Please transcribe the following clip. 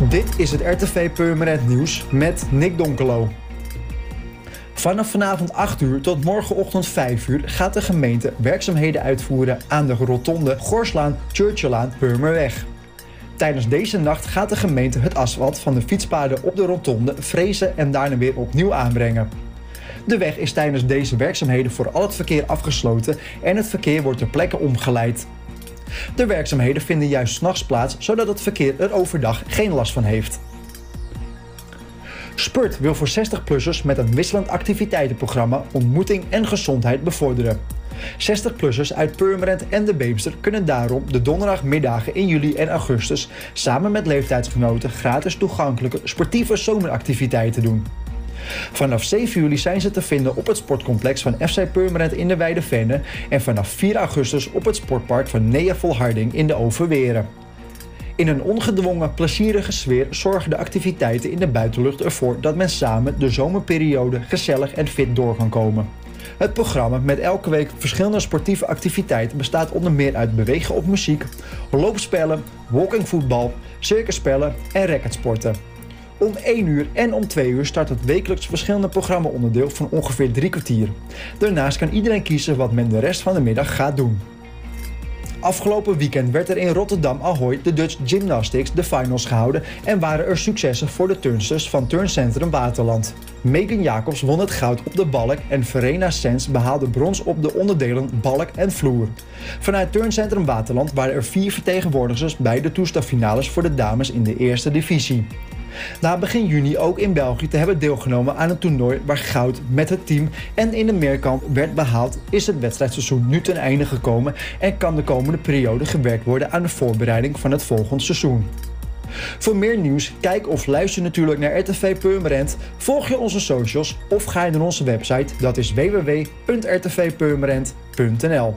Dit is het RTV Purmerend Nieuws met Nick Donkelo. Vanaf vanavond 8 uur tot morgenochtend 5 uur gaat de gemeente werkzaamheden uitvoeren aan de rotonde Gorslaan Churchillaan Purmerweg. Tijdens deze nacht gaat de gemeente het asfalt van de fietspaden op de rotonde frezen en daarna weer opnieuw aanbrengen. De weg is tijdens deze werkzaamheden voor al het verkeer afgesloten en het verkeer wordt ter plekke omgeleid. De werkzaamheden vinden juist s'nachts plaats, zodat het verkeer er overdag geen last van heeft. Spurt wil voor 60-plussers met een wisselend activiteitenprogramma ontmoeting en gezondheid bevorderen. 60-plussers uit Purmerend en de Beemster kunnen daarom de donderdagmiddagen in juli en augustus samen met leeftijdsgenoten gratis toegankelijke sportieve zomeractiviteiten doen. Vanaf 7 juli zijn ze te vinden op het sportcomplex van FC Purmerend in de Weide Venne en vanaf 4 augustus op het sportpark van Nea Volharding in de Overweren. In een ongedwongen, plezierige sfeer zorgen de activiteiten in de buitenlucht ervoor dat men samen de zomerperiode gezellig en fit door kan komen. Het programma met elke week verschillende sportieve activiteiten bestaat onder meer uit bewegen op muziek, loopspellen, walkingvoetbal, circuspellen en racketsporten. Om 1 uur en om 2 uur start het wekelijks verschillende programma-onderdeel van ongeveer drie kwartier. Daarnaast kan iedereen kiezen wat men de rest van de middag gaat doen. Afgelopen weekend werd er in Rotterdam Ahoy de Dutch Gymnastics de finals gehouden en waren er successen voor de turnsters van Turncentrum Waterland. Megan Jacobs won het goud op de balk en Verena Sens behaalde brons op de onderdelen balk en vloer. Vanuit Turncentrum Waterland waren er vier vertegenwoordigers bij de toestaffinales voor de dames in de eerste divisie. Na begin juni ook in België te hebben deelgenomen aan een toernooi waar goud met het team en in de meerkamp werd behaald, is het wedstrijdseizoen nu ten einde gekomen en kan de komende periode gewerkt worden aan de voorbereiding van het volgende seizoen. Voor meer nieuws, kijk of luister natuurlijk naar RTV Purmerend, volg je onze socials of ga je naar onze website, dat is www.rtvpurmerend.nl.